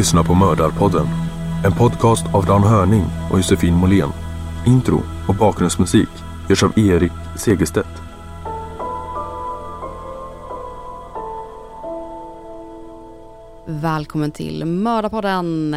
Lyssnar på Mördarpodden. En podcast av Dan Hörning och Josefin Måhlén. Intro och bakgrundsmusik görs av Erik Segerstedt. Välkommen till Mördarpodden.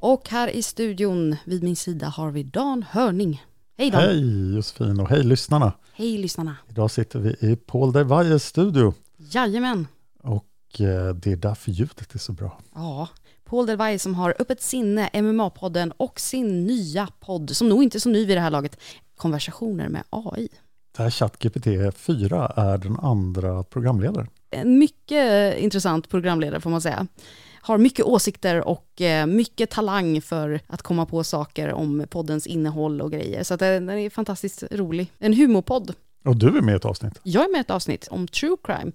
Och här i studion vid min sida har vi Dan Hörning. Hej Dan. Hej Josefin och hej lyssnarna. Hej lyssnarna. Idag sitter vi i Paul de Valles studio Jajamän. och eh, det är därför ljudet är så bra. Ja, Paul Delvay som har Öppet sinne, MMA-podden och sin nya podd, som nog inte är så ny vid det här laget, Konversationer med AI. Det här ChatGPT 4 är den andra programledaren. En mycket intressant programledare får man säga. Har mycket åsikter och eh, mycket talang för att komma på saker om poddens innehåll och grejer. Så den den är fantastiskt rolig. En humorpodd. Och du är med i ett avsnitt. Jag är med i ett avsnitt om true crime.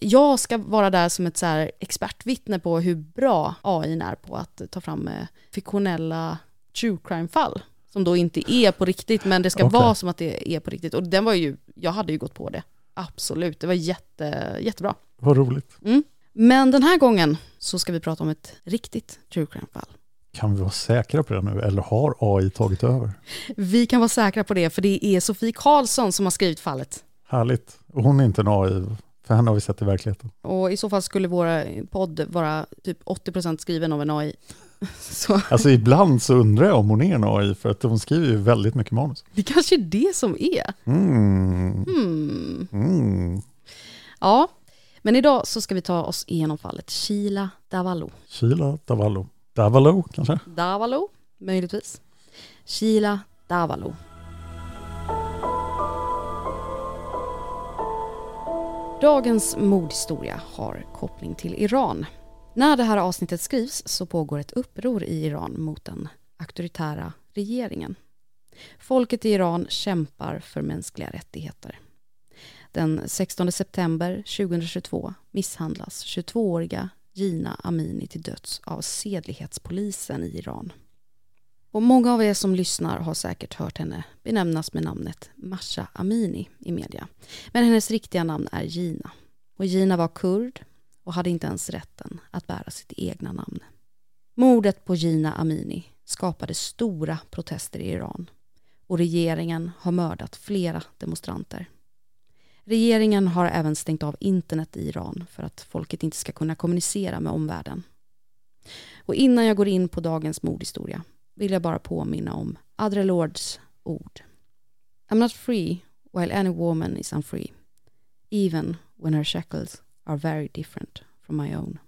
Jag ska vara där som ett så här expertvittne på hur bra AI är på att ta fram eh, fiktionella true crime-fall. Som då inte är på riktigt, men det ska Okej. vara som att det är på riktigt. Och den var ju, jag hade ju gått på det. Absolut, det var jätte, jättebra. Vad roligt. Mm. Men den här gången så ska vi prata om ett riktigt true crime-fall. Kan vi vara säkra på det nu eller har AI tagit över? Vi kan vara säkra på det, för det är Sofie Karlsson som har skrivit fallet. Härligt. Och hon är inte en AI, för henne har vi sett i verkligheten. Och i så fall skulle vår podd vara typ 80% skriven av en AI. Så Alltså ibland så undrar jag om hon är en AI, för att hon skriver ju väldigt mycket manus. det kanske är det som är. Mm. Hmm. Mm. Ja, men idag så ska vi ta oss igenom fallet Sheila Davalo. Sheila Davalo. Davalo kanske? Davalo, möjligtvis. Sheila Davalo. Dagens mordhistoria har koppling till Iran. När det här avsnittet skrivs så pågår ett uppror i Iran mot den auktoritära regeringen. Folket i Iran kämpar för mänskliga rättigheter. Den 16 september 2022 misshandlas 22-åriga Gina Amini till döds av sedlighetspolisen i Iran. Och många av er som lyssnar har säkert hört henne benämnas med namnet Masha Amini i media. Men hennes riktiga namn är Gina. Och Gina var kurd och hade inte ens rätten att bära sitt egna namn. Mordet på Gina Amini skapade stora protester i Iran och regeringen har mördat flera demonstranter. Regeringen har även stängt av internet i Iran för att folket inte ska kunna kommunicera med omvärlden. Och innan jag går in på dagens mordhistoria vill jag bara påminna om Adre Lords ord. I'm not free while any woman is unfree, even when her shackles are very different from my own.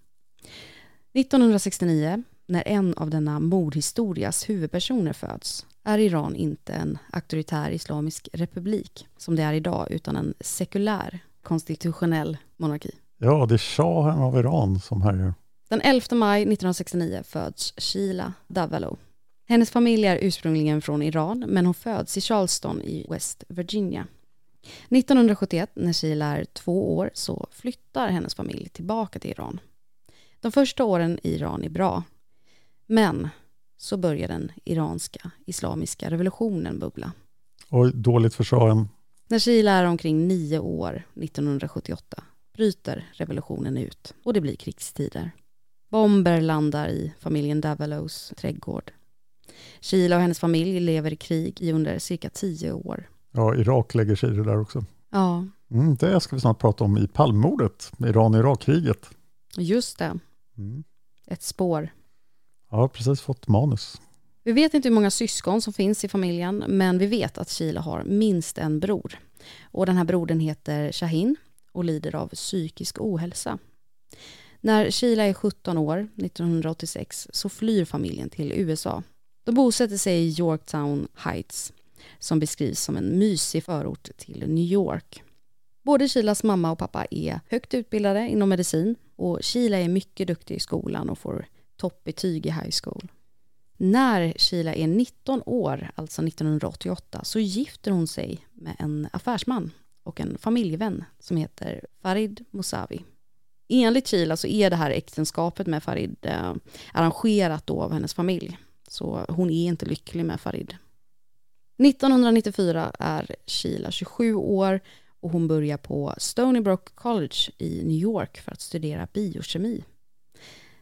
1969, när en av denna mordhistorias huvudpersoner föds, är Iran inte en auktoritär islamisk republik som det är idag, utan en sekulär konstitutionell monarki. Ja, det är shahen av Iran som härjar. Den 11 maj 1969 föds Sheila Davalo. Hennes familj är ursprungligen från Iran, men hon föds i Charleston i West Virginia. 1971, när Sheila är två år, så flyttar hennes familj tillbaka till Iran. De första åren i Iran är bra, men så börjar den iranska islamiska revolutionen bubbla. Oj, dåligt för shahen. När Sheila är omkring nio år, 1978, bryter revolutionen ut och det blir krigstider. Bomber landar i familjen Davalos trädgård. Sheila och hennes familj lever i krig i under cirka tio år. Ja, Irak lägger sig i det där också. Ja, Mm, det ska vi snart prata om i palmmordet, Iran-Irak-kriget. just det. Mm. Ett spår. Jag har precis fått manus. Vi vet inte hur många syskon som finns i familjen, men vi vet att Sheila har minst en bror. Och den här brodern heter Shahin och lider av psykisk ohälsa. När Sheila är 17 år, 1986, så flyr familjen till USA. De bosätter sig i Yorktown Heights, som beskrivs som en mysig förort till New York. Både Kilas mamma och pappa är högt utbildade inom medicin och Kila är mycket duktig i skolan och får toppbetyg i high school. När Kila är 19 år, alltså 1988, så gifter hon sig med en affärsman och en familjevän som heter Farid Mousavi. Enligt Kila så är det här äktenskapet med Farid eh, arrangerat då av hennes familj. Så hon är inte lycklig med Farid. 1994 är Sheila 27 år och hon börjar på Stony Brook College i New York för att studera biokemi.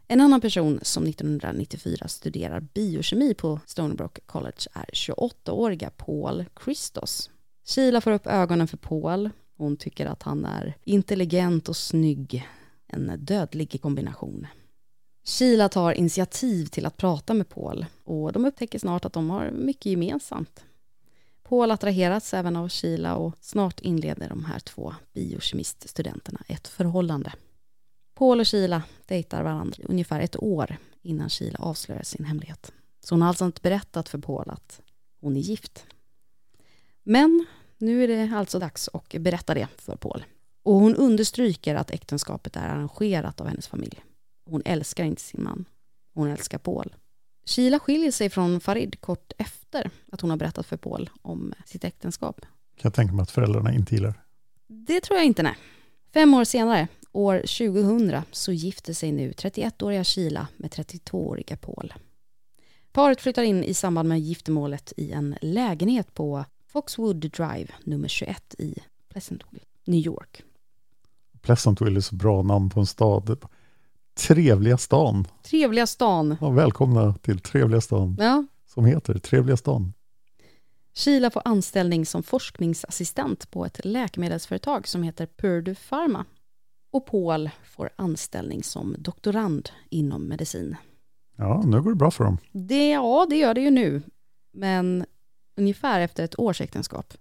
En annan person som 1994 studerar biokemi på Stony Brook College är 28-åriga Paul Christos. Sheila får upp ögonen för Paul. Hon tycker att han är intelligent och snygg. En dödlig kombination. Sheila tar initiativ till att prata med Paul och de upptäcker snart att de har mycket gemensamt. Paul attraheras även av Sheila och snart inleder de här två biokemiststudenterna ett förhållande. Paul och Sheila dejtar varandra i ungefär ett år innan Sheila avslöjar sin hemlighet. Så hon har alltså inte berättat för Paul att hon är gift. Men nu är det alltså dags att berätta det för Paul. Och hon understryker att äktenskapet är arrangerat av hennes familj. Hon älskar inte sin man. Hon älskar Paul. Sheila skiljer sig från Farid kort efter att hon har berättat för Paul om sitt äktenskap. Kan jag tänka mig att föräldrarna inte gillar. Det tror jag inte, nej. Fem år senare, år 2000, så gifter sig nu 31-åriga Sheila med 32-åriga Paul. Paret flyttar in i samband med giftermålet i en lägenhet på Foxwood Drive nummer 21 i Pleasantville, New York. Pleasantville är så bra namn på en stad. Trevliga stan. Trevliga stan. Ja, välkomna till Trevliga stan. Ja. Som heter Trevliga stan. Sheila får anställning som forskningsassistent på ett läkemedelsföretag som heter Purdue Pharma. Och Paul får anställning som doktorand inom medicin. Ja, nu går det bra för dem. Det, ja, det gör det ju nu. Men ungefär efter ett års äktenskap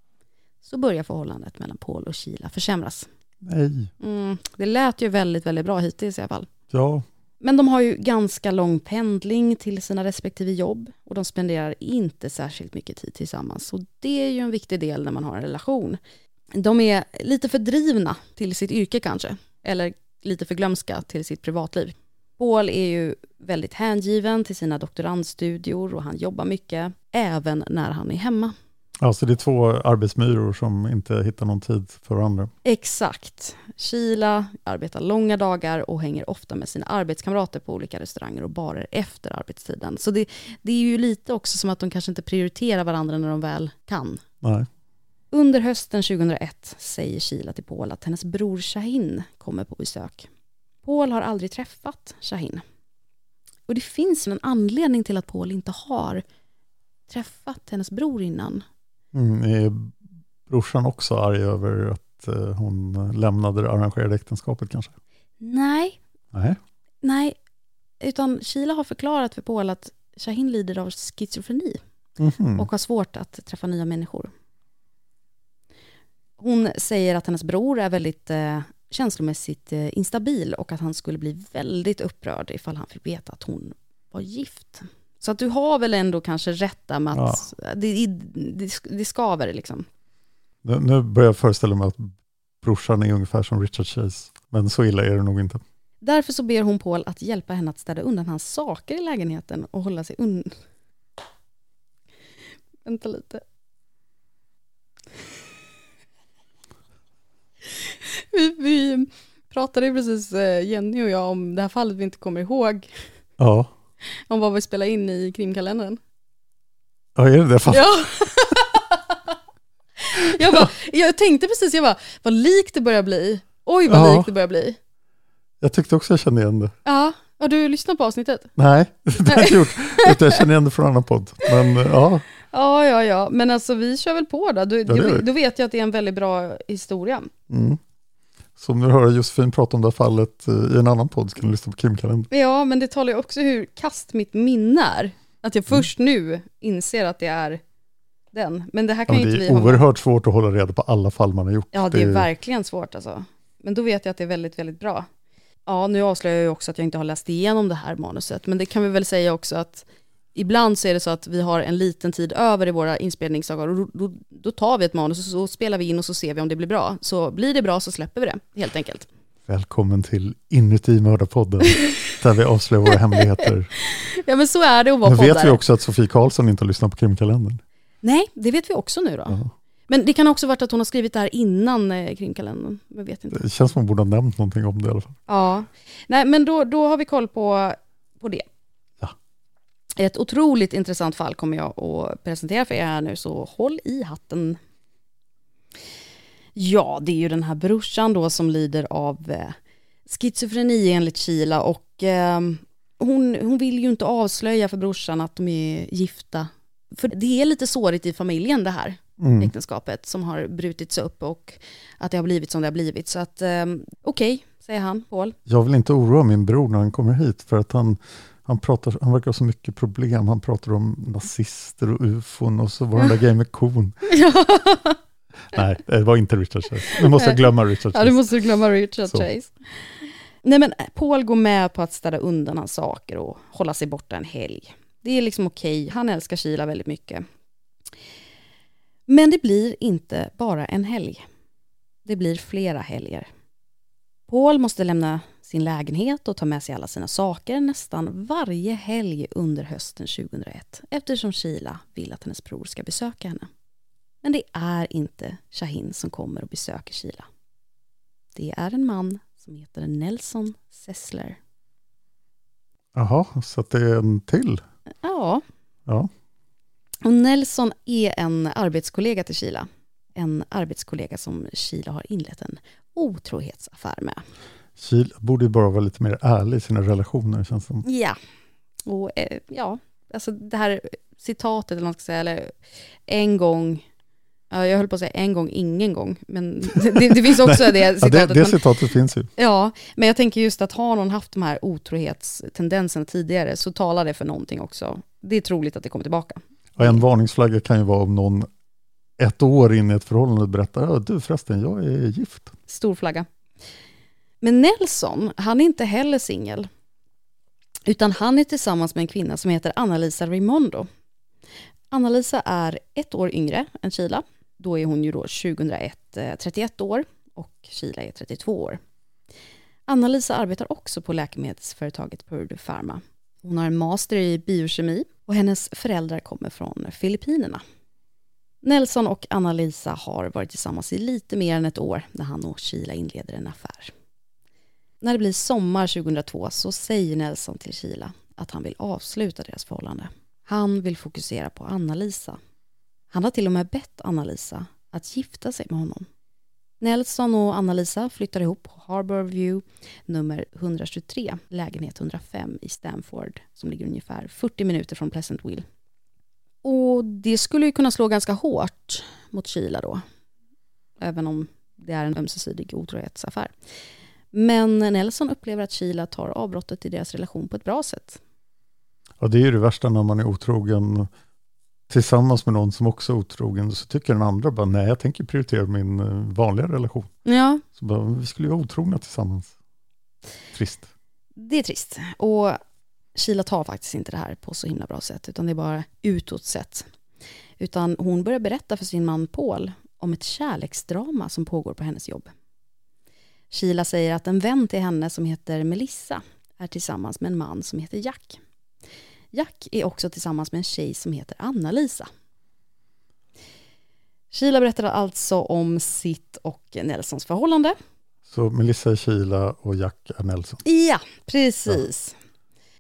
så börjar förhållandet mellan Paul och Sheila försämras. Nej. Mm, det lät ju väldigt, väldigt bra hittills i alla fall. Ja, Men de har ju ganska lång pendling till sina respektive jobb och de spenderar inte särskilt mycket tid tillsammans. Så det är ju en viktig del när man har en relation. De är lite för drivna till sitt yrke kanske, eller lite för glömska till sitt privatliv. Paul är ju väldigt hängiven till sina doktorandstudior och han jobbar mycket, även när han är hemma. Alltså det är två arbetsmyror som inte hittar någon tid för varandra. Exakt. Sheila arbetar långa dagar och hänger ofta med sina arbetskamrater på olika restauranger och barer efter arbetstiden. Så det, det är ju lite också som att de kanske inte prioriterar varandra när de väl kan. Nej. Under hösten 2001 säger Sheila till Paul att hennes bror Shahin kommer på besök. Paul har aldrig träffat Shahin. Och det finns en anledning till att Paul inte har träffat hennes bror innan. Mm, är brorsan också arg över att eh, hon lämnade det arrangerade äktenskapet kanske? Nej, Nej. nej. Utan Sheila har förklarat för Paul att Shahin lider av schizofreni Mhm. och har svårt att träffa nya människor. Hon säger att hennes bror är väldigt eh, känslomässigt eh, instabil och att han skulle bli väldigt upprörd ifall han fick veta att hon var gift. Så att du har väl ändå kanske rätt där med att det, det, det skaver liksom. Nu, nu börjar jag föreställa mig att brorsan är ungefär som Richard Chase. Men så illa är det nog inte. Därför så ber hon Paul att hjälpa henne att städa undan hans saker i lägenheten och hålla sig undan. Vänta lite. Vi, vi pratade precis, eh, Jenny och jag, om det här fallet vi inte kommer ihåg. Ja, Om vad vi spelade in i krimkalendern. ja är det det? Fan. Ja. jag, bara, jag tänkte precis, jag bara, vad likt det börjar bli. Oj vad Ja. likt det börjar bli. Jag tyckte också jag kände igen det. Ja, har du lyssnat på avsnittet? Nej, det har jag inte gjort. Jag känner igen det från en annan podd. Men ja, Ja, ja, ja, men alltså vi kör väl på då. Du, gör vi. då vet jag att det är en väldigt bra historia. mm. Så om du hör Josefin prata om det här fallet eh, i en annan podd så kan du lyssna på krimkalendern. Ja, men det talar ju också hur kast mitt minne är. Att jag Mm. först nu inser att det är den. Men det här Ja, kan men ju inte det vi är ha med. oerhört svårt att hålla reda på alla fall man har gjort. Ja, det är verkligen svårt alltså. Men då vet jag att det är väldigt, väldigt bra. Ja, nu avslöjar jag ju också att jag inte har läst igenom det här manuset, men det kan vi väl säga också att ibland så är det så att vi har en liten tid över i våra inspelningsdagar och då, då, tar vi ett manus och så spelar vi in och så ser vi om det blir bra. Så blir det bra så släpper vi det, helt enkelt. Välkommen till Inuti mördarpodden, där vi avslöjar våra hemligheter. Ja, men så är det att vara Nu vet vi också att Sofie Karlsson inte har lyssnat på krimkalendern. Nej, det vet vi också nu då. Ja. Men det kan också varit att hon har skrivit det här innan eh, krimkalendern. Jag vet inte. Det känns som hon borde ha nämnt någonting om det i alla fall. Ja, nej men då, då har vi koll på, på det. Ett otroligt intressant fall kommer jag att presentera för er här nu, så håll i hatten. Ja, det är ju den här brorsan då som lider av eh, schizofreni enligt Kila och eh, hon, hon vill ju inte avslöja för brorsan att de är gifta. För det är lite sårigt i familjen det här Mm. äktenskapet som har brutits upp och att det har blivit som det har blivit. Så att eh, okej, säger han, Paul. Jag vill inte oroa min bror när han kommer hit för att han, han, pratar, han verkar ha så mycket problem. Han pratar om nazister och ufon och så var den där grejen med kon. Nej, det var inte Richard Chase. Nu måste jag glömma Richard Ja, Chase. du måste glömma Richard Så. Chase. Nej, men Paul går med på att städa undan hans saker och hålla sig borta en helg. Det är liksom okej, han älskar Kila väldigt mycket. Men det blir inte bara en helg. Det blir flera helger. Paul måste lämna sin lägenhet och ta med sig alla sina saker nästan varje helg under hösten 2001 eftersom Sheila vill att hennes bror ska besöka henne. Men det är inte Shahin som kommer och besöker Sheila. Det är en man som heter Nelson Sessler. Jaha, så det är en till? Ja, Ja. och Nelson är en arbetskollega till Sheila. En arbetskollega som Sheila har inlett en otrohetsaffär med. Kil borde bara vara lite mer ärlig i sina relationer känns det som. Ja, och eh, ja, alltså det här citatet eller vad man ska säga, eller en gång, ja, jag höll på att säga en gång, ingen gång, men det, det finns också det Ja, citatet. det, det men- citatet finns ju. Ja, men jag tänker just att har någon haft de här otrohetstendenserna tidigare så talar det för någonting också. Det är troligt att det kommer tillbaka. Och en varningsflagga kan ju vara om någon ett år in i ett förhållande berättar ja, du förresten, jag är gift. Stor flagga. Men Nelson, han är inte heller singel. Utan han är tillsammans med en kvinna som heter Anna-Lisa Raimondo. Anna-Lisa är ett år yngre än Kila. Då är hon ju då 2001 31 eh, år och Kila är 32 år. Anna-Lisa arbetar också på läkemedelsföretaget Purdue Pharma. Hon har en master i biokemi och hennes föräldrar kommer från Filippinerna. Nelson och Anna-Lisa har varit tillsammans i lite mer än ett år när han och Kila inleder en affär. När det blir sommar 2002 så säger Nelson till Kila att han vill avsluta deras förhållande. Han vill fokusera på Anna-Lisa. Han har till och med bett Anna-Lisa att gifta sig med honom. Nelson och Anna-Lisa flyttar ihop på Harbour View nummer 123, lägenhet 105 i Stamford som ligger ungefär 40 minuter från Pleasantville. Och det skulle ju kunna slå ganska hårt mot Kila då, även om det är en ömsesidig otrohetsaffär. Men Nelson upplever att Sheila tar avbrottet i deras relation på ett bra sätt. Ja, det är ju det värsta när man är otrogen tillsammans med någon som också är otrogen. Så tycker den andra bara, nej jag tänker prioritera min eh, vanliga relation. Ja, Så bara, vi skulle ju vara otrogna tillsammans. Trist. det är trist. Och Sheila tar faktiskt inte det här på så himla bra sätt, utan det är bara utåt sett. Utan hon börjar berätta för sin man Paul om ett kärleksdrama som pågår på hennes jobb. Sheila säger att en vän till henne som heter Melissa är tillsammans med en man som heter Jack. Jack är också tillsammans med en tjej som heter Anna-Lisa. Sheila berättar alltså om sitt och Nelsons förhållande. Så Melissa är Kila och Jack är Nelson. Ja, precis.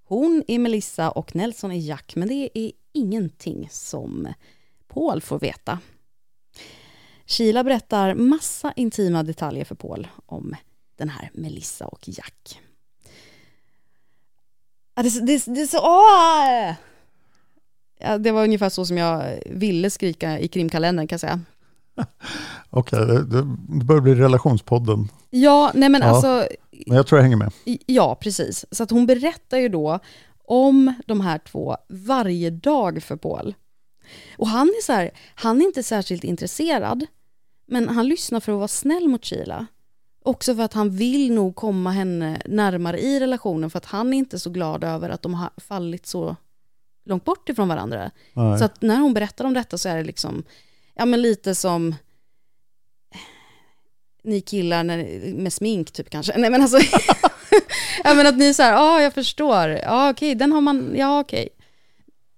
Hon är Melissa och Nelson är Jack, men det är ingenting som Paul får veta. Sheila berättar massa intima detaljer för Paul om den här Melissa och Jack. Ja, det, är så- det, är- det är så... Åh! Ja, det var ungefär så som jag ville skrika i krimkalendern kan jag säga. Okej, det, det det börjar bli relationspodden. Ja, nej men Ja. alltså, Men jag tror jag hänger med. Ja, precis. Så att hon berättar ju då om de här två varje dag för Paul. Och han är så här, han är inte särskilt intresserad, men han lyssnar för att vara snäll mot Sheila. Också för att han vill nog komma henne närmare i relationen för att han är inte så glad över att de har fallit så långt bort ifrån varandra. Nej. Så att när hon berättar om detta så är det liksom, ja men lite som ni killar när, med smink typ kanske. Nej men alltså, ja men att ni är så här, ja ah, jag förstår, ja okej, den har man, ja okej.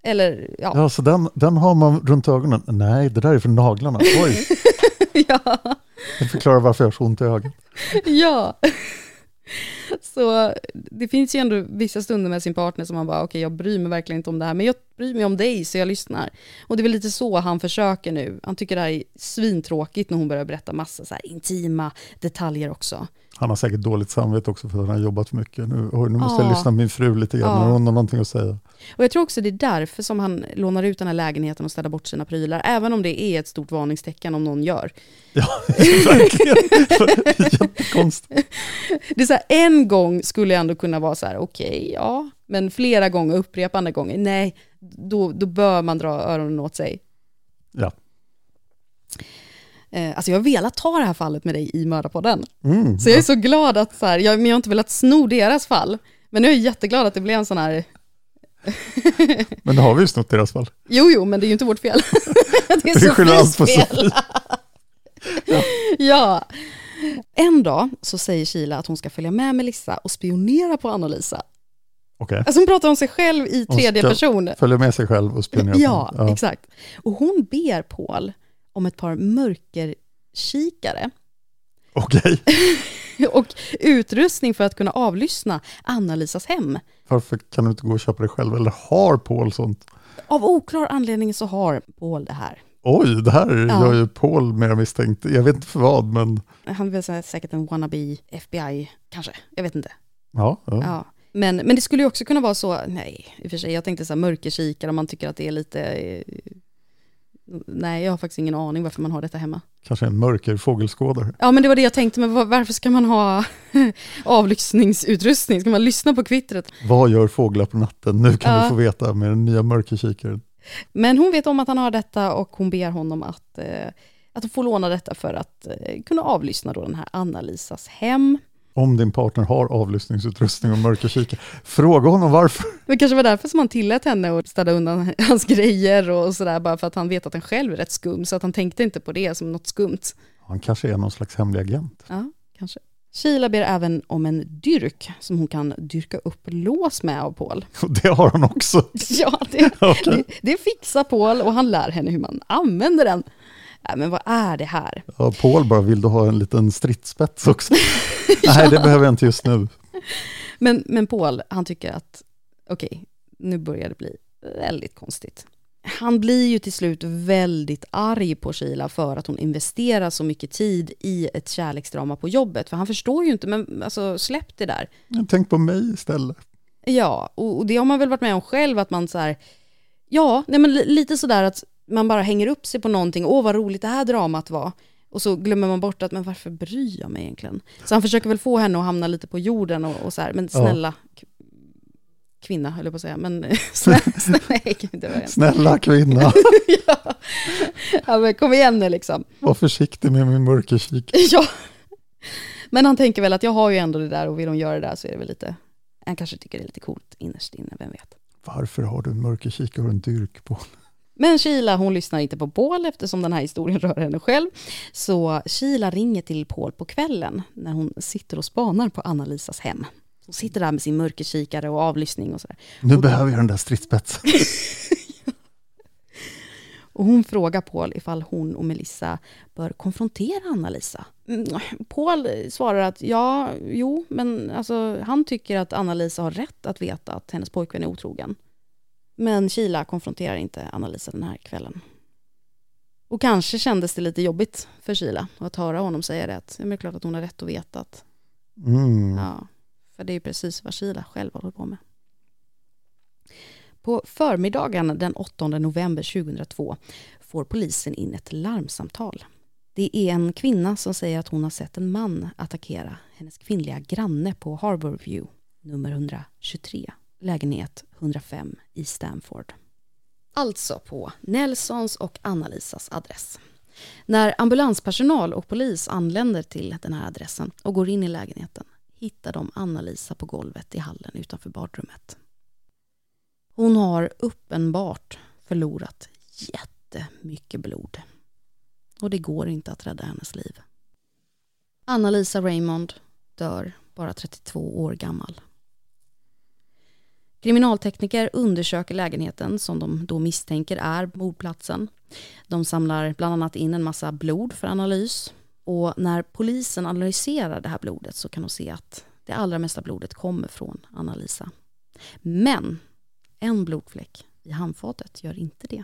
Eller ja, Ja, så den, den har man runt ögonen. Nej, det där är för naglarna. Oj, ja, det förklarar varför jag har så ont i ögat. ja. Så det finns ju ändå vissa stunder med sin partner som man bara, okej jag bryr mig verkligen inte om det här, men jag bryr mig om dig så jag lyssnar. Och det är väl lite så han försöker nu. Han tycker det här är svintråkigt när hon börjar berätta massa så intima detaljer också. Han har säkert dåligt samvete också för att han har jobbat för mycket. Nu, nu måste jag Ja. lyssna på min fru lite grann Ja. hon har någonting att säga. Och jag tror också det är därför som han lånar ut den här lägenheten och ställer bort sina prylar, även om det är ett stort varningstecken om någon gör. Ja, verkligen. Jättekonstigt. Det är så här, en gång skulle jag ändå kunna vara så här, okej, ja, men flera gånger, upprepande gånger, nej, då, då bör man dra öronen åt sig. Ja. Eh, alltså jag har velat ta det här fallet med dig i Mördarpodden. Mm. Så jag är så glad att, så här, jag, men jag har inte velat sno deras fall. Men nu är jag jätteglad att det blev en sån här, Men det har vi ju snott deras fall. jo jo, men det är ju inte vårt fel. det är Sofies fel. Sofie. Ja. En dag så säger Sheila att hon ska följa med Melissa och spionera på Anna-Lisa. Okej. Alltså hon pratar om sig själv i tredje person. Följa med sig själv och spionera på Ja, honom. exakt. Och hon ber Paul om ett par mörkerkikare Okej, och utrustning för att kunna avlyssna Anna-Lisas hem. varför kan du inte gå och köpa det själv? Eller har Paul sånt? Av oklar anledning så har Paul det här. Oj, det här Ja. gör ju Paul mer misstänkt. Jag vet inte för vad, men Han är säkert en wannabe FBI, kanske. Jag vet inte. ja. ja. Ja. Men, men det skulle ju också kunna vara så, nej, i och för sig, jag tänkte så här mörkerkikare om man tycker att det är lite... Nej, jag har faktiskt ingen aning varför man har detta hemma. Kanske en mörker fågelskådare. Ja, men det var det jag tänkte, men var- varför ska man ha avlyssningsutrustning? Ska man lyssna på kvittret? Vad gör fåglar på natten? Nu kan Ja. du få veta med den nya mörkerkikaren. Men hon vet om att han har detta och hon ber honom att, eh, att får låna detta för att eh, kunna avlyssna då den här Anna-Lisas hem. Om din partner har avlyssningsutrustning och mörkerkikare, fråga honom varför. Det kanske var därför som han tillät henne att städa undan hans grejer och sådär, bara för att han vet att han själv är rätt skum, så att han tänkte inte på det som något skumt. Han kanske är någon slags hemlig agent. Ja, kanske. Sheila ber även om en dyrk som hon kan dyrka upp lås med av Paul. Det har hon också. Ja, det, Okej. det, det fixar Paul och han lär henne hur man använder den. Ja, men vad är det här? Ja, Paul bara, vill du ha en liten stridsspets också? Nej, det behöver jag inte just nu. Men, men Paul, han tycker att okej, nu börjar det bli väldigt konstigt. Han blir ju till slut väldigt arg på Sheila för att hon investerar så mycket tid i ett kärleksdrama på jobbet. För han förstår ju inte, men alltså släpp det där. Tänk på mig istället. Ja, och, och det har man väl varit med om själv, att man så här, ja, nej men li- lite sådär att man bara hänger upp sig på någonting, åh vad roligt det här dramat var. Och så glömmer man bort att, men varför bryr jag mig egentligen? Så han försöker väl få henne att hamna lite på jorden och, och så här, men snälla, k- kvinna höll jag på att säga, men snälla, snälla nej, gud. Snälla kvinna, ja. ja, men kom igen nu liksom. var försiktig med min mörkerkik. Ja. Men han tänker väl att jag har ju ändå det där och vill hon göra det där så är det väl lite, han kanske tycker det är lite coolt innerst inne, vem vet. Varför har du en mörkerkik och en dyrk på? Men Sheila hon lyssnar inte på Paul eftersom den här historien rör henne själv. Så Sheila ringer till Paul på kvällen när hon sitter och spanar på Anna-Lisas hem. Hon sitter där med sin mörkerkikare och avlyssning och sådär. Nu behöver jag den där stridsspetsen. Och hon frågar Paul ifall hon och Melissa bör konfrontera Anna-Lisa. Mm, Paul svarar att ja, jo, men alltså, han tycker att Anna-Lisa har rätt att veta att hennes pojkvän är otrogen. Men Sheila konfronterar inte Anna-Lisa den här kvällen. Och kanske kändes det lite jobbigt för Sheila att höra honom säga det. Att, det är klart att hon har rätt att veta att Mm. Ja, för det är ju precis vad Sheila själv håller på med. På förmiddagen den 8 november 2002 får polisen in ett larmsamtal. Det är en kvinna som säger att hon har sett en man attackera hennes kvinnliga granne på Harborview, nummer 123, lägenhet 105 i Stamford. Alltså på Nelsons och Anna-Lisas adress. När ambulanspersonal och polis anländer till den här adressen och går in i lägenheten hittar de Anna-Lisa på golvet i hallen utanför badrummet. Hon har uppenbart förlorat jättemycket blod. Och det går inte att rädda hennes liv. Anna-Lisa Raymond dör bara 32 år gammal. Kriminaltekniker undersöker lägenheten som de då misstänker är mordplatsen. De samlar bland annat in en massa blod för analys. Och när polisen analyserar det här blodet så kan de se att det allra mesta blodet kommer från Anna-Lisa. Men en blodfläck i handfatet gör inte det.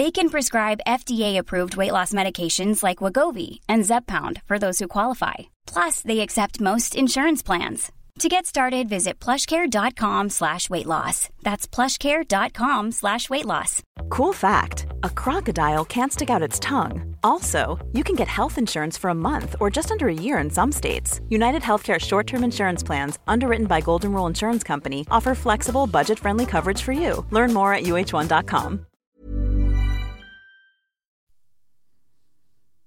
They can prescribe FDA-approved weight loss medications like Wagovi and Zepbound for those who qualify. Plus, they accept most insurance plans. To get started, visit plushcare.com slash weight loss. That's plushcare.com slash weight loss. Cool fact a crocodile can't stick out its tongue. Also, you can get health insurance for a month or just under a year in some states. United Healthcare short term insurance plans, underwritten by Golden Rule Insurance Company, offer flexible, budget friendly coverage for you. Learn more at uh1.com.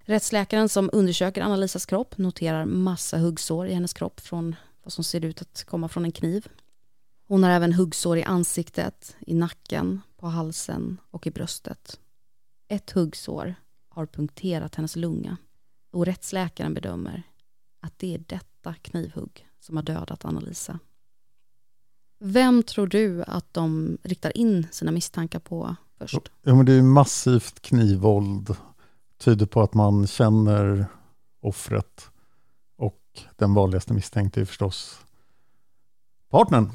Rättsläkaren som undersöker Anna-Lisas kropp noterar massa huggsår i hennes kropp från vad som ser ut att komma från en kniv. Hon har även huggsår i ansiktet, i nacken, på halsen och i bröstet. Ett huggsår har punkterat hennes lunga och rättsläkaren bedömer att det är detta knivhugg som har dödat Anna-Lisa. Vem tror du att de riktar in sina misstankar på först? Ja, men det är massivt knivvåld. Tyder på att man känner offret. Och den vanligaste misstänkte är förstås partnern.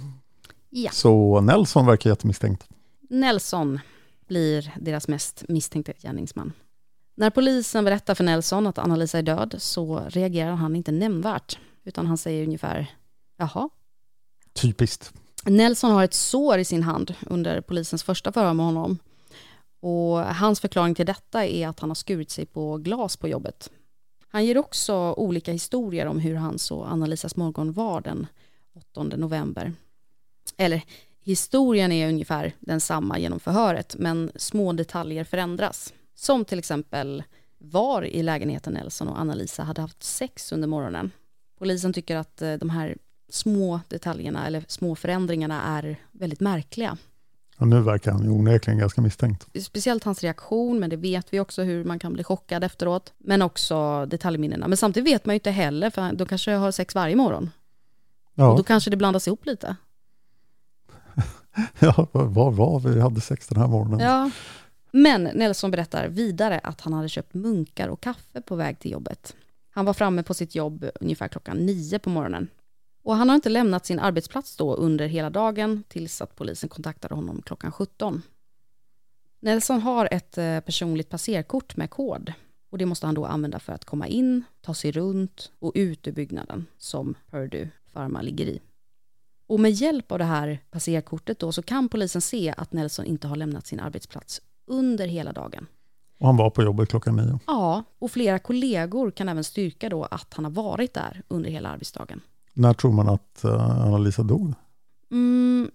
Ja. Så Nelson verkar jättemisstänkt. Nelson blir deras mest misstänkta gärningsman. När polisen berättar för Nelson att Anna-Lisa är död så reagerar han inte nämnvärt, utan han säger ungefär jaha. Typiskt. Nelson har ett sår i sin hand under polisens första förhör med honom. Och hans förklaring till detta är att han har skurit sig på glas på jobbet. Han ger också olika historier om hur hans och Anna-Lisas morgon var den 8 november. Eller historien är ungefär densamma genom förhöret, men små detaljer förändras. Som till exempel var i lägenheten Nelson och Anna-Lisa hade haft sex under morgonen. Polisen tycker att eh, de här små detaljerna eller små förändringarna är väldigt märkliga. Och nu verkar han ju onekligen ganska misstänkt. Speciellt hans reaktion, men det vet vi också hur man kan bli chockad efteråt. Men också detaljminnena. Men samtidigt vet man ju inte heller, för de kanske har sex varje morgon. Ja, Och då kanske det blandas ihop lite. ja var var vi? Vi hade sex den här morgonen. Ja. Men Nelson berättar vidare att han hade köpt munkar och kaffe på väg till jobbet. Han var framme på sitt jobb ungefär klockan nio på morgonen. Och han har inte lämnat sin arbetsplats då under hela dagen tills att polisen kontaktade honom klockan 17. Nelson har ett eh, personligt passerkort med kod och det måste han då använda för att komma in, ta sig runt och ut ur byggnaden som Purdue Pharma ligger i. Och med hjälp av det här passerkortet då så kan polisen se att Nelson inte har lämnat sin arbetsplats under hela dagen. Och han var på jobbet klockan nio. Ja, och flera kollegor kan även styrka då att han har varit där under hela arbetsdagen. När tror man att uh, Anna-Lisa dog? Mm,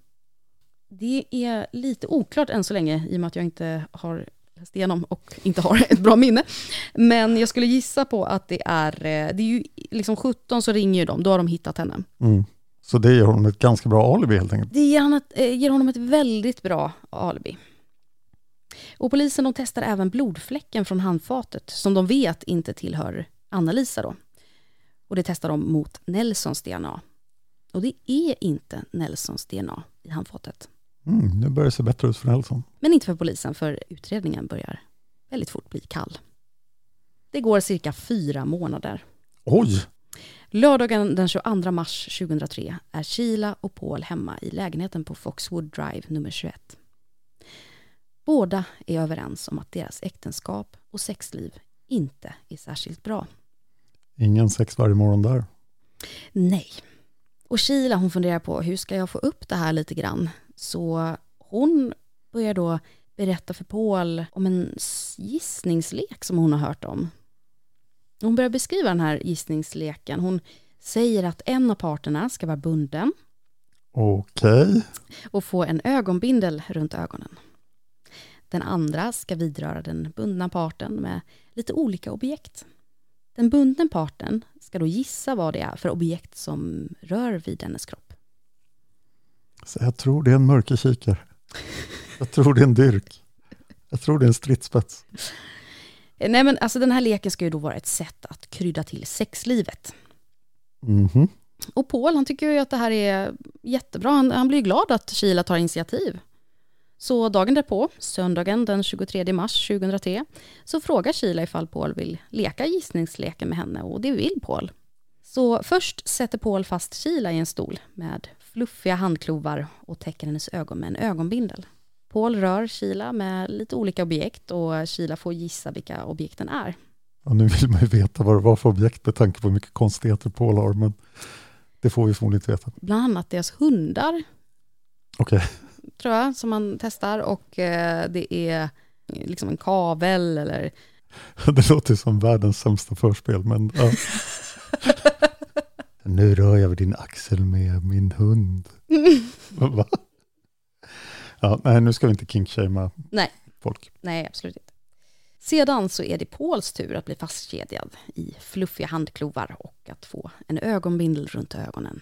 det är lite oklart än så länge i och med att jag inte har läst igenom och inte har ett bra minne. Men jag skulle gissa på att det är, eh, det är ju liksom 17 så ringer ju de, då har de hittat henne. Mm. Så det ger honom ett ganska bra alibi helt enkelt. Det ger, han ett, eh, ger honom ett väldigt bra alibi. Och polisen de testar även blodfläcken från handfatet som de vet inte tillhör Anna-Lisa då. Och det testar de mot Nelsons DNA. Och det är inte Nelsons DNA i handfatet. Mm, nu börjar det se bättre ut för Nelson. Men inte för polisen, för utredningen börjar väldigt fort bli kall. Det går cirka fyra månader. Oj! Lördagen den 22 mars 2003 är Sheila och Paul hemma i lägenheten på Foxwood Drive nummer 21. Båda är överens om att deras äktenskap och sexliv inte är särskilt bra. Ingen sex varje morgon där. Nej. Och Sheila hon funderar på hur ska jag få upp det här lite grann. Så hon börjar då berätta för Paul om en gissningslek som hon har hört om. Hon börjar beskriva den här gissningsleken. Hon säger att en av parterna ska vara bunden Okej. och få en ögonbindel runt ögonen. Den andra ska vidröra den bundna parten med lite olika objekt. Den bundna parten ska då gissa vad det är för objekt som rör vid hennes kropp. Så jag tror det är en mörkerkikare. Jag tror det är en dyrk. Jag tror det är en stridsspets. Nej men alltså den här leken ska ju då vara ett sätt att krydda till sexlivet. Mhm. Och Paul han tycker ju att det här är jättebra. Han, han blir glad att Sheila tar initiativ. Så dagen därpå, söndagen den 23 mars 2003, så frågar Sheila ifall Paul vill leka gissningsleken med henne och det vill Paul. Så först sätter Paul fast Sheila i en stol med fluffiga handklovar och täcker hennes ögon med en ögonbindel. Paul rör Sheila med lite olika objekt och Sheila får gissa vilka objekten är. Ja, nu vill man ju veta vad det var för objekt med tanke på hur mycket konstigheter Paul har, men det får vi förmodligen inte veta. Bland annat deras hundar, Okej, tror jag, som man testar. Och eh, det är liksom en kavel eller... det låter som världens sämsta förspel, men ja. Nu rör jag vid din axel med min hund. Va? Ja, nej, nu ska vi inte kinkshamea Nej, folk. nej, absolut inte. Sedan så är det Pauls tur att bli fastkedjad i fluffiga handklovar och att få en ögonbindel runt ögonen.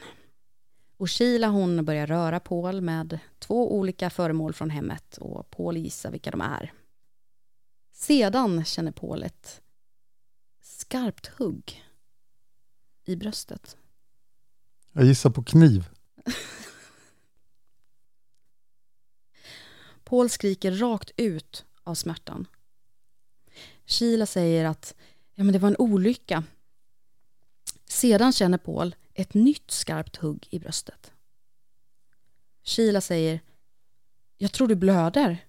Och Sheila hon börjar röra Paul med två olika föremål från hemmet och Paul gissar vilka de är. Sedan känner Paul ett skarpt hugg i bröstet. Jag gissar på kniv. Paul skriker rakt ut av smärtan. Sheila säger att ja, men det var en olycka. Sedan känner Paul ett nytt skarpt hugg i bröstet. Sheila säger Jag tror du blöder.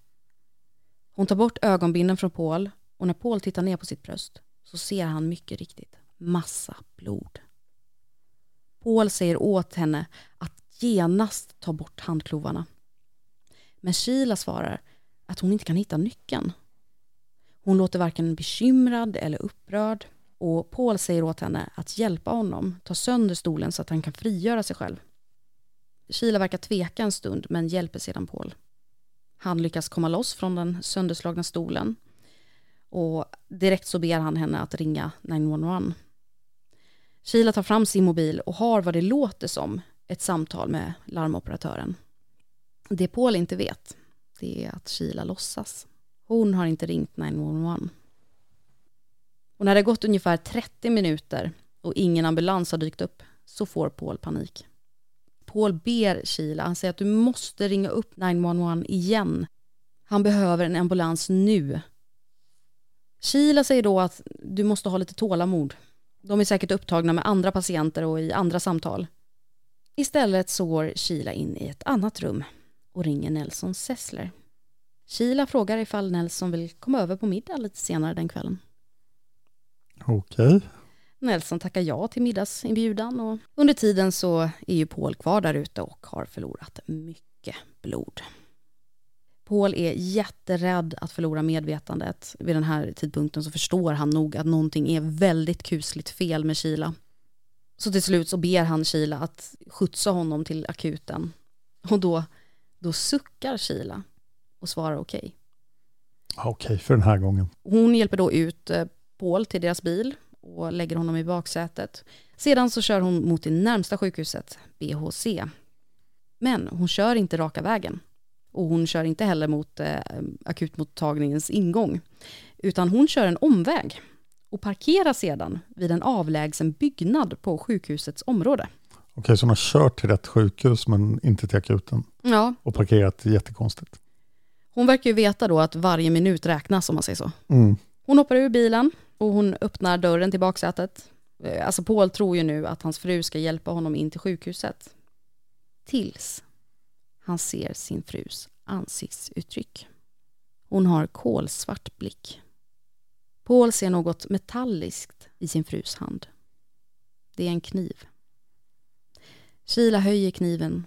Hon tar bort ögonbindeln från Paul Och när Paul tittar ner på sitt bröst så ser han mycket riktigt massa blod. Paul säger åt henne att genast ta bort handklovarna. Men Sheila svarar att hon inte kan hitta nyckeln. Hon låter varken bekymrad eller upprörd och Paul säger åt henne att hjälpa honom ta sönder stolen så att han kan frigöra sig själv. Sheila verkar tveka en stund men hjälper sedan Paul. Han lyckas komma loss från den sönderslagna stolen och direkt så ber han henne att ringa 911. Sheila tar fram sin mobil och har vad det låter som ett samtal med larmoperatören. Det Paul inte vet, det är att Sheila låtsas. Hon har inte ringt 911. Och när det gått ungefär 30 minuter och ingen ambulans har dykt upp så får Paul panik. Paul ber Sheila, han säger att du måste ringa upp 911 igen. Han behöver en ambulans nu. Sheila säger då att du måste ha lite tålamod. De är säkert upptagna med andra patienter och i andra samtal. Istället så går Sheila in i ett annat rum och ringer Nelson Sessler. Sheila frågar ifall Nelson vill komma över på middag lite senare den kvällen. Okej. Nelson tackar ja till middagsinbjudan och under tiden så är ju Paul kvar där ute och har förlorat mycket blod. Paul är jätterädd att förlora medvetandet. Vid den här tidpunkten så förstår han nog att någonting är väldigt kusligt fel med Sheila. Så till slut så ber han Sheila att skjutsa honom till akuten. Och då, då suckar Sheila och svarar okej. Okej, för den här gången. Hon hjälper då ut eh, Paul till deras bil och lägger honom i baksätet. Sedan så kör hon mot det närmsta sjukhuset, BHC. Men hon kör inte raka vägen. Och hon kör inte heller mot eh, akutmottagningens ingång. Utan hon kör en omväg och parkerar sedan vid en avlägsen byggnad på sjukhusets område. Okej, så hon har kört till rätt sjukhus men inte till akuten. Ja, Och parkerat jättekonstigt. hon verkar ju veta då att varje minut räknas om man säger så. Mm. Hon hoppar ur bilen och hon öppnar dörren till baksätet. Eh, alltså Paul tror ju nu att hans fru ska hjälpa honom in till sjukhuset. Tills han ser sin frus ansiktsuttryck. Hon har kolsvart blick. Paul ser något metalliskt i sin frus hand. Det är en kniv. Sheila höjer kniven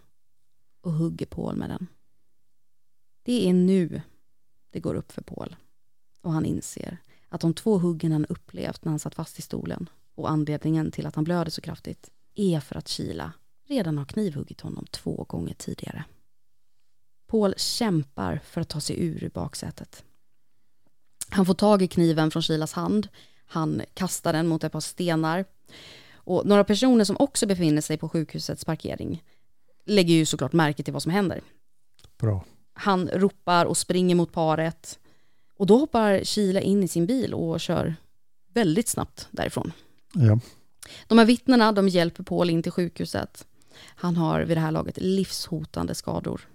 och hugger Paul med den. Det är nu det går upp för Paul och han inser att de två huggen han upplevt när han satt fast i stolen och anledningen till att han blöder så kraftigt är för att Sheila redan har knivhuggit honom två gånger tidigare. Paul kämpar för att ta sig ur baksätet. Han får tag i kniven från Sheilas hand. Han kastar den mot ett par stenar. Och några personer som också befinner sig på sjukhusets parkering lägger ju såklart märke till vad som händer. Bra. Han ropar och springer mot paret. Och då hoppar Sheila in i sin bil och kör väldigt snabbt därifrån. Ja. De här vittnena de hjälper Paul in till sjukhuset. Han har vid det här laget livshotande skador.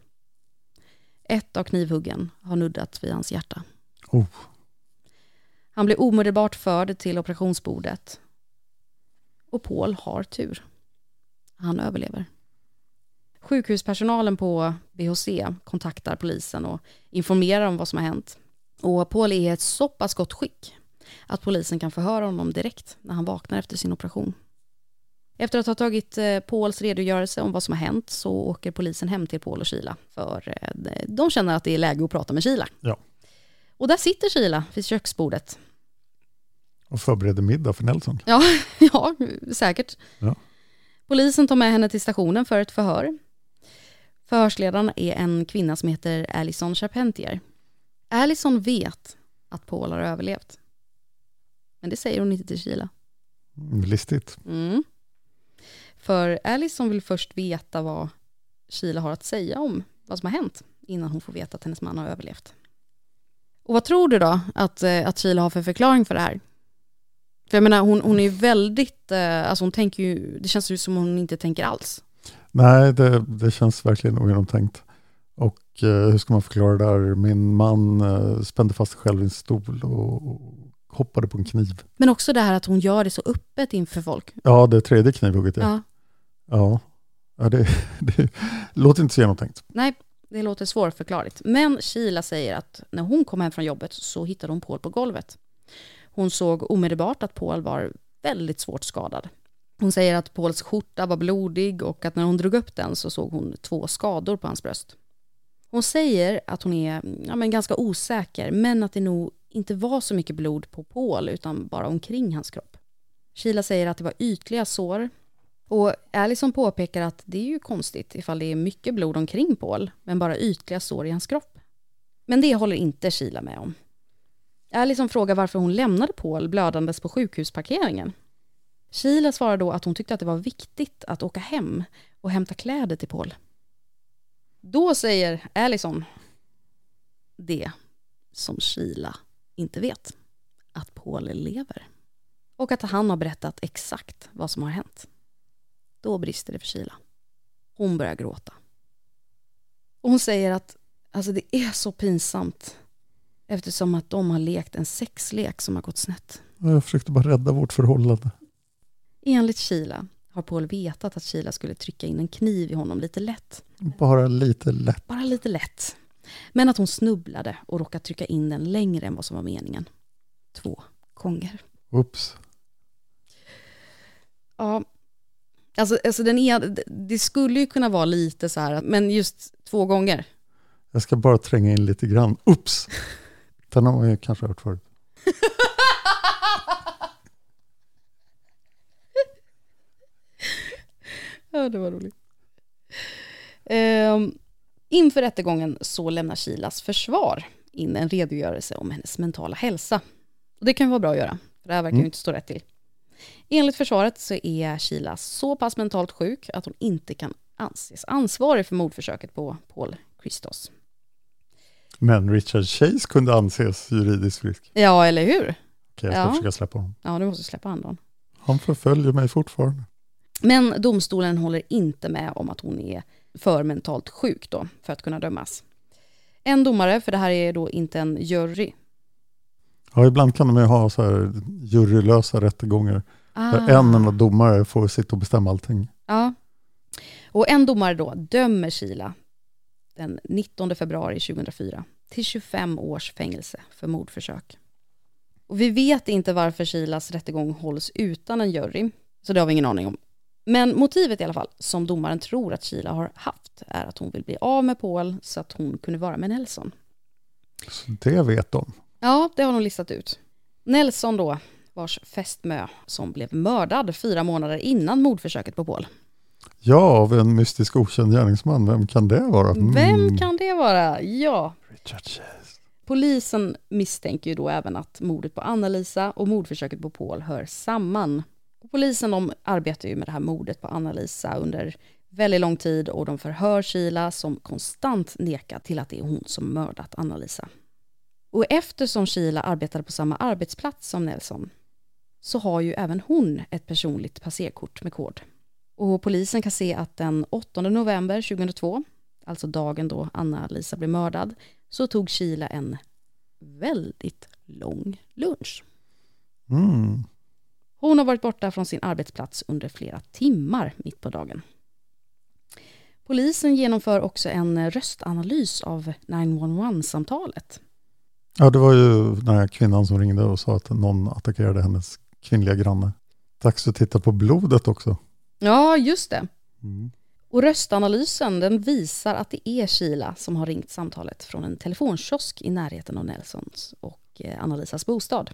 Ett av knivhuggen har nuddat vid hans hjärta. Oh. Han blir omedelbart förd till operationsbordet. Och Paul har tur. Han överlever. Sjukhuspersonalen på BHC kontaktar polisen och informerar om vad som har hänt. Och Paul är i ett så pass gott skick att polisen kan förhöra honom direkt när han vaknar efter sin operation. Efter att ha tagit eh, Pauls redogörelse om vad som har hänt så åker polisen hem till Paul och Sheila. För eh, de känner att det är läge att prata med Sheila. Ja. Och där sitter Sheila vid köksbordet. Och förbereder middag för Nelson. Ja, ja säkert. Ja. Polisen tar med henne till stationen för ett förhör. Förhörsledaren är en kvinna som heter Alison Charpentier. Alison vet att Paul har överlevt. Men det säger hon inte till Sheila. Mm, Listigt. Mm. För Alison vill först veta vad Sheila har att säga om vad som har hänt innan hon får veta att hennes man har överlevt. Och vad tror du då att, eh, att Sheila har för förklaring för det här? För jag menar, hon, hon är ju väldigt, eh, alltså hon tänker ju, det känns ju som hon inte tänker alls. Nej, det, det känns verkligen ogenomtänkt. Och eh, hur ska man förklara det där? Min man eh, spände fast sig själv i en stol och, hoppade på en kniv. Men också det här att hon gör det så öppet inför folk. Ja, det tredje knivhugget. Ja. Ja. Ja, ja det, det låter inte så genomtänkt. Nej, det låter svårförklarligt. Men Sheila säger att när hon kom hem från jobbet så hittade hon Paul på golvet. Hon såg omedelbart att Paul var väldigt svårt skadad. Hon säger att Pauls skjorta var blodig och att när hon drog upp den så såg hon två skador på hans bröst. Hon säger att hon är ja, men ganska osäker, men att det nog inte var så mycket blod på Paul, utan bara omkring hans kropp. Sheila säger att det var ytliga sår. Och Allison påpekar att det är ju konstigt ifall det är mycket blod omkring Paul, men bara ytliga sår i hans kropp. Men det håller inte Sheila med om. Allison frågar varför hon lämnade Paul blödandes på sjukhusparkeringen. Sheila svarar då att hon tyckte att det var viktigt att åka hem och hämta kläder till Paul. Då säger Allison det som Sheila inte vet. Att Paul lever. Och att han har berättat exakt vad som har hänt. Då brister det för Sheila. Hon börjar gråta. Och hon säger att alltså det är så pinsamt eftersom att de har lekt en sexlek som har gått snett. Jag försökte bara rädda vårt förhållande. Enligt Sheila har Paul vetat att Sheila skulle trycka in en kniv i honom lite lätt. Bara lite lätt. Bara lite lätt. Men att hon snubblade och råkade trycka in den längre än vad som var meningen. Två gånger. Oops. Ja, alltså, alltså den är, det skulle ju kunna vara lite så här, men just två gånger. Jag ska bara tränga in lite grann. Oops! Den har man ju kanske hört förut. Ja, det var roligt. Um, inför rättegången så lämnar Kilas försvar in en redogörelse om hennes mentala hälsa. Och det kan vara bra att göra, för det här verkar ju Mm. inte stå rätt till. Enligt försvaret så är Sheila så pass mentalt sjuk att hon inte kan anses ansvarig för mordförsöket på Paul Christos. Men Richard Chase kunde anses juridiskt frisk. Ja, eller hur? Okej, jag ska Ja. försöka släppa honom. Ja, du måste släppa andan. Han förföljer mig fortfarande. Men domstolen håller inte med om att hon är för mentalt sjuk då, för att kunna dömas. En domare, för det här är då inte en jury. Ja, ibland kan de ju ha så här jurylösa rättegångar. Ah. Där en enda domare får sitta och bestämma allting. Ja. Och en domare då dömer Sheila den 19 februari 2004 till 25 års fängelse för mordförsök. Och vi vet inte varför Sheilas rättegång hålls utan en jury, så det har vi ingen aning om. Men motivet i alla fall, som domaren tror att Sheila har haft, är att hon vill bli av med Paul så att hon kunde vara med Nelson. Så det vet de. Ja, det har de listat ut. Nelson då, vars fästmö som blev mördad fyra månader innan mordförsöket på Paul. Ja, av en mystisk okänd gärningsman. Vem kan det vara? Mm. Vem kan det vara? Ja, Richard Chase. polisen misstänker ju då även att mordet på Anna-Lisa och mordförsöket på Paul hör samman. Och polisen de arbetar ju med det här mordet på Anna-Lisa under väldigt lång tid och de förhör Kila som konstant nekar till att det är hon som mördat Anna-Lisa. Och eftersom Kila arbetade på samma arbetsplats som Nelson så har ju även hon ett personligt passerkort med kod. Och polisen kan se att den 8 november 2002, alltså dagen då Anna-Lisa blev mördad, så tog Kila en väldigt lång lunch. Mm. Hon har varit borta från sin arbetsplats under flera timmar mitt på dagen. Polisen genomför också en röstanalys av 911-samtalet. Ja, det var ju den här kvinnan som ringde och sa att någon attackerade hennes kvinnliga granne. Dags att titta på blodet också. Ja, just det. Mm. Och röstanalysen den visar att det är Sheila som har ringt samtalet från en telefonkiosk i närheten av Nelsons och eh, Anna-Lisas bostad.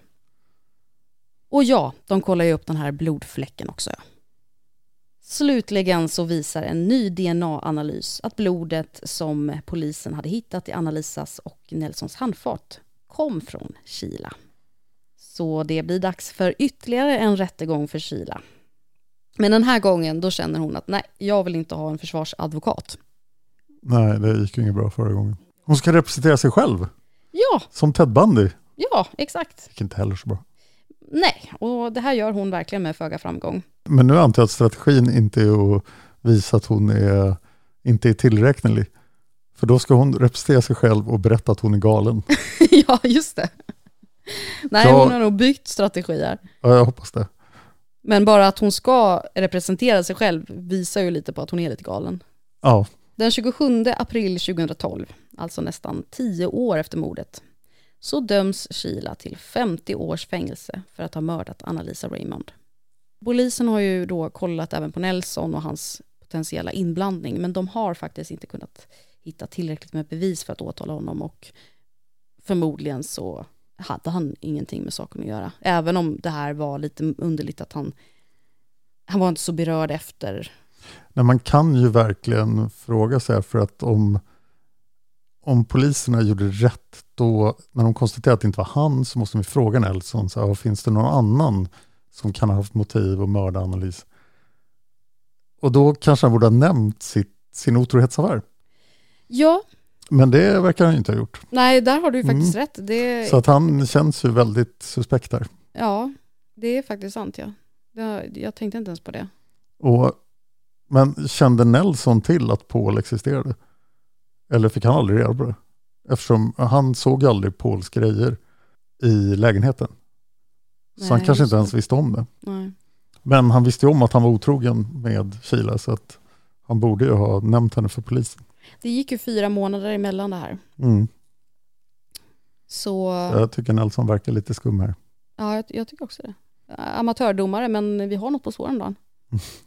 Och ja, de kollar ju upp den här blodfläcken också. Slutligen så visar en ny DNA-analys att blodet som polisen hade hittat i Anna-Lisas och Nelsons handfat kom från Sheila. Så det blir dags för ytterligare en rättegång för Sheila. Men den här gången då känner hon att nej, jag vill inte ha en försvarsadvokat. Nej, det gick ju inget bra förra gången. Hon ska representera sig själv, Ja, som Ted Bundy. ja, exakt. Det gick inte heller så bra. Nej, och det här gör hon verkligen med föga framgång. Men nu antar jag att strategin inte är att visa att hon är, inte är tillräknelig. För då ska hon representera sig själv och berätta att hon är galen. ja, just det. Nej, Ja. hon har nog byggt strategier. Ja, jag hoppas det. Men bara att hon ska representera sig själv visar ju lite på att hon är lite galen. Ja, Den 27 april 2012, alltså nästan tio år efter mordet, så döms Sheila till 50 års fängelse för att ha mördat Anna-Lisa Raymond. Polisen har ju då kollat även på Nelson och hans potentiella inblandning, men de har faktiskt inte kunnat hitta tillräckligt med bevis för att åtala honom och förmodligen så hade han ingenting med saken att göra. Även om det här var lite underligt att han, han var inte så berörd efter. Nej, man kan ju verkligen fråga sig för att om, om poliserna gjorde rätt då, när de konstaterade att det inte var han, så måste de fråga Nelson, så här, finns det någon annan som kan ha haft motiv att mörda Annalise? Och då kanske han borde ha nämnt sitt, sin otrohetsaffär. Ja, Men det verkar han inte ha gjort. nej, där har du ju faktiskt Mm. rätt. Det, Så att han känns ju väldigt suspekt där. Ja, det är faktiskt sant ja. Det, jag tänkte inte ens på det. Och, men kände Nelson till att Paul existerade? Eller fick han aldrig reda på det? Eftersom han såg aldrig Pauls grejer i lägenheten. Så han Nej, kanske inte ens visste om det. Nej. Men han visste ju om att han var otrogen med Sheila så att han borde ju ha nämnt henne för polisen. Det gick ju fyra månader emellan det här. Mm. Så Jag tycker Nelson verkar lite skum här. ja, jag, jag tycker också det. Amatördomare, men vi har något på spåren då.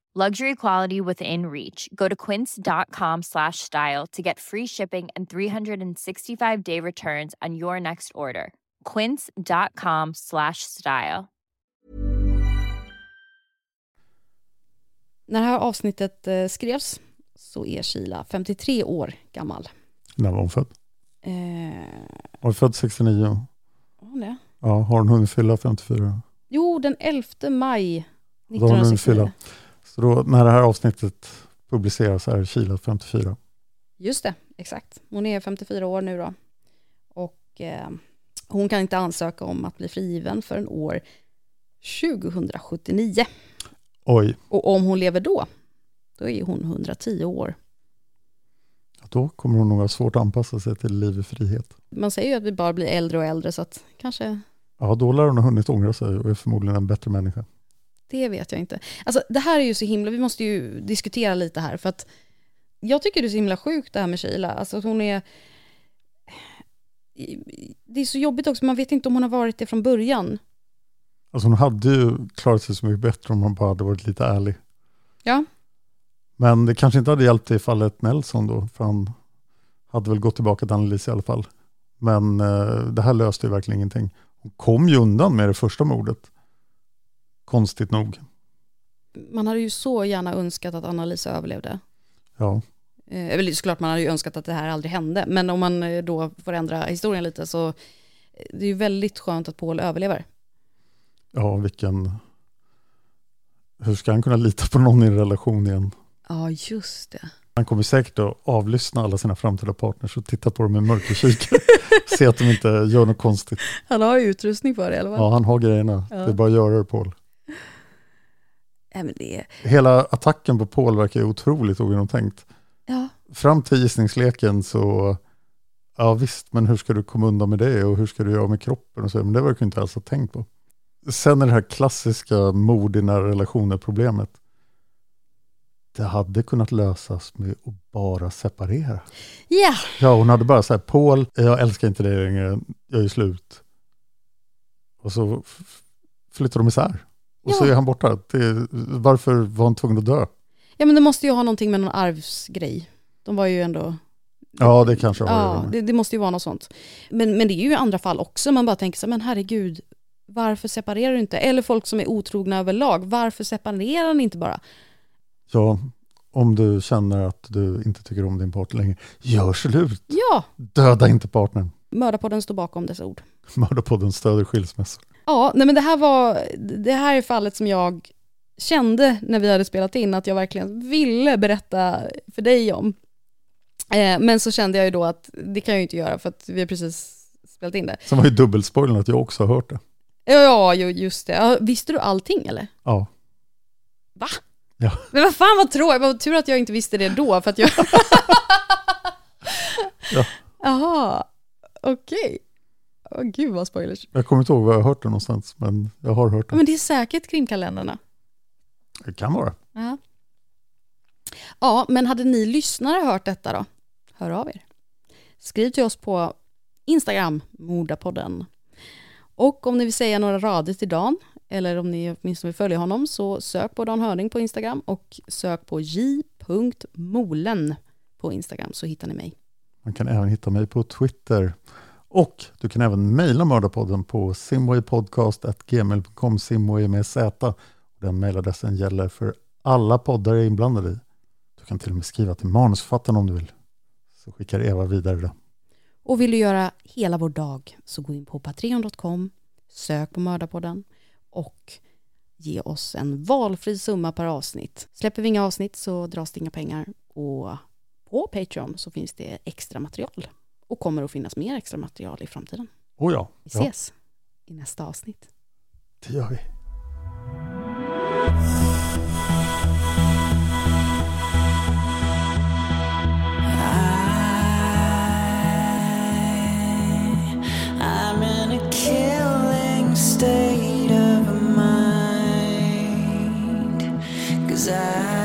Luxury quality within reach. Go to quince.com slash style to get free shipping and 365 day returns on your next order. quince.com slash style. När det här avsnittet eh, skrevs så är Sheila 53 år gammal. När var hon född? Eh... Hon är född 69. Var hon det? Ja, har hon hunnit fylla 54? Jo, den 11 maj 1964. Så då, när det här avsnittet publiceras är Sheila 54. Just det, exakt. Hon är 54 år nu då. Och eh, hon kan inte ansöka om att bli frigiven förrän år 2079. Oj, Och om hon lever då, då är hon 110 år. då kommer hon nog ha svårt att anpassa sig till liv i frihet. Man säger ju att vi bara blir äldre och äldre, så att kanske, Ja, då lär hon ha hunnit ångra sig och är förmodligen en bättre människa. Det vet jag inte. Alltså det här är ju så himla, vi måste ju diskutera lite här, för att jag tycker det är så himla sjukt det här med Sheila. Alltså att hon är... Det är så jobbigt också, man vet inte om hon har varit det från början. Alltså hon hade ju klarat sig så mycket bättre om hon bara hade varit lite ärlig. Ja, Men det kanske inte hade hjälpt i fallet Nelson då, för han hade väl gått tillbaka till Annelise i alla fall. Men eh, det här löste ju verkligen ingenting. Hon kom ju undan med det första mordet. Konstigt nog. man hade ju så gärna önskat att Anna-Lisa överlevde. Ja, Eh, såklart man hade ju önskat att det här aldrig hände, men om man eh, då får ändra historien lite så eh, det är ju väldigt skönt att Paul överlever. ja vilken... Hur ska han kunna lita på någon i en relation igen? Ja, just det. Han kommer säkert att avlyssna alla sina framtida partners och titta på dem med mörkerkikare. Se att de inte gör något konstigt. Han har ju utrustning för det i alla fall. Ja, han har grejerna. Ja. Det är bara att göra det, Paul. Men det, Hela attacken på Paul verkar ju otroligt ogenomtänkt. ja. Fram till gissningsleken så, ja visst, men hur ska du komma undan med det och hur ska du göra med kroppen och så, men det verkar du inte alls ha tänkt på. Sen är det här klassiska mord i nära relationer problemet. Det hade kunnat lösas med att bara separera. Ja, Ja, hon hade bara sagt Paul, jag älskar inte dig längre, jag är slut. Och så flyttar de isär. Och så Ja. är han borta. Det, varför var han tvungen att dö? ja, men det måste ju ha någonting med någon arvsgrej. De var ju ändå... Ja, det kanske har Ja, det, det måste ju vara något sånt. Men, men det är ju i andra fall också, man bara tänker så men herregud, varför separerar du inte? Eller folk som är otrogna överlag, varför separerar ni inte bara? Ja, om du känner att du inte tycker om din partner längre, gör slut. Ja, Döda inte partnern. Mördarpodden står bakom dessa ord. Mördarpodden stöder skilsmässor. Ja, nej men det här var, det här är fallet som jag kände när vi hade spelat in att jag verkligen ville berätta för dig om. Eh, men så kände jag ju då att det kan jag ju inte göra för att vi har precis spelat in det. Sen var ju dubbelspoilern att jag också har hört det. Ja, ju- just det. Ja, Visste du allting eller? Ja. Va? Ja. Men vad fan vad tråkigt, vad tur att jag inte visste det då för att jag... Ja. Jaha, okej. Åh gud vad spoilers. Jag kommer inte ihåg var jag har hört det någonstans, men jag har hört det. Men det är säkert krimkalendrarna. Det kan vara. Ja. ja, men hade ni lyssnare hört detta då? Hör av er. Skriv till oss på Instagram, Mordapodden. Och om ni vill säga några rader till Dan, eller om ni åtminstone vill följa honom, så sök på Dan Hörning på Instagram och sök på j.molen på Instagram så hittar ni mig. Man kan även hitta mig på Twitter. Och du kan även mejla Mördarpodden på simwaypodcast.gmail.com, simway med z. Den mejladressen gäller för alla poddar jag är inblandad i. Du kan till och med skriva till manusförfattaren om du vill. Så skickar Eva vidare det. Och vill du göra hela vår dag så gå in på patreon.com, sök på Mördarpodden och ge oss en valfri summa per avsnitt. Släpper vi inga avsnitt så dras det inga pengar och på Patreon så finns det extra material och kommer att finnas mer extra material i framtiden. Oh ja. Vi ses ja. i nästa avsnitt. Det gör vi. side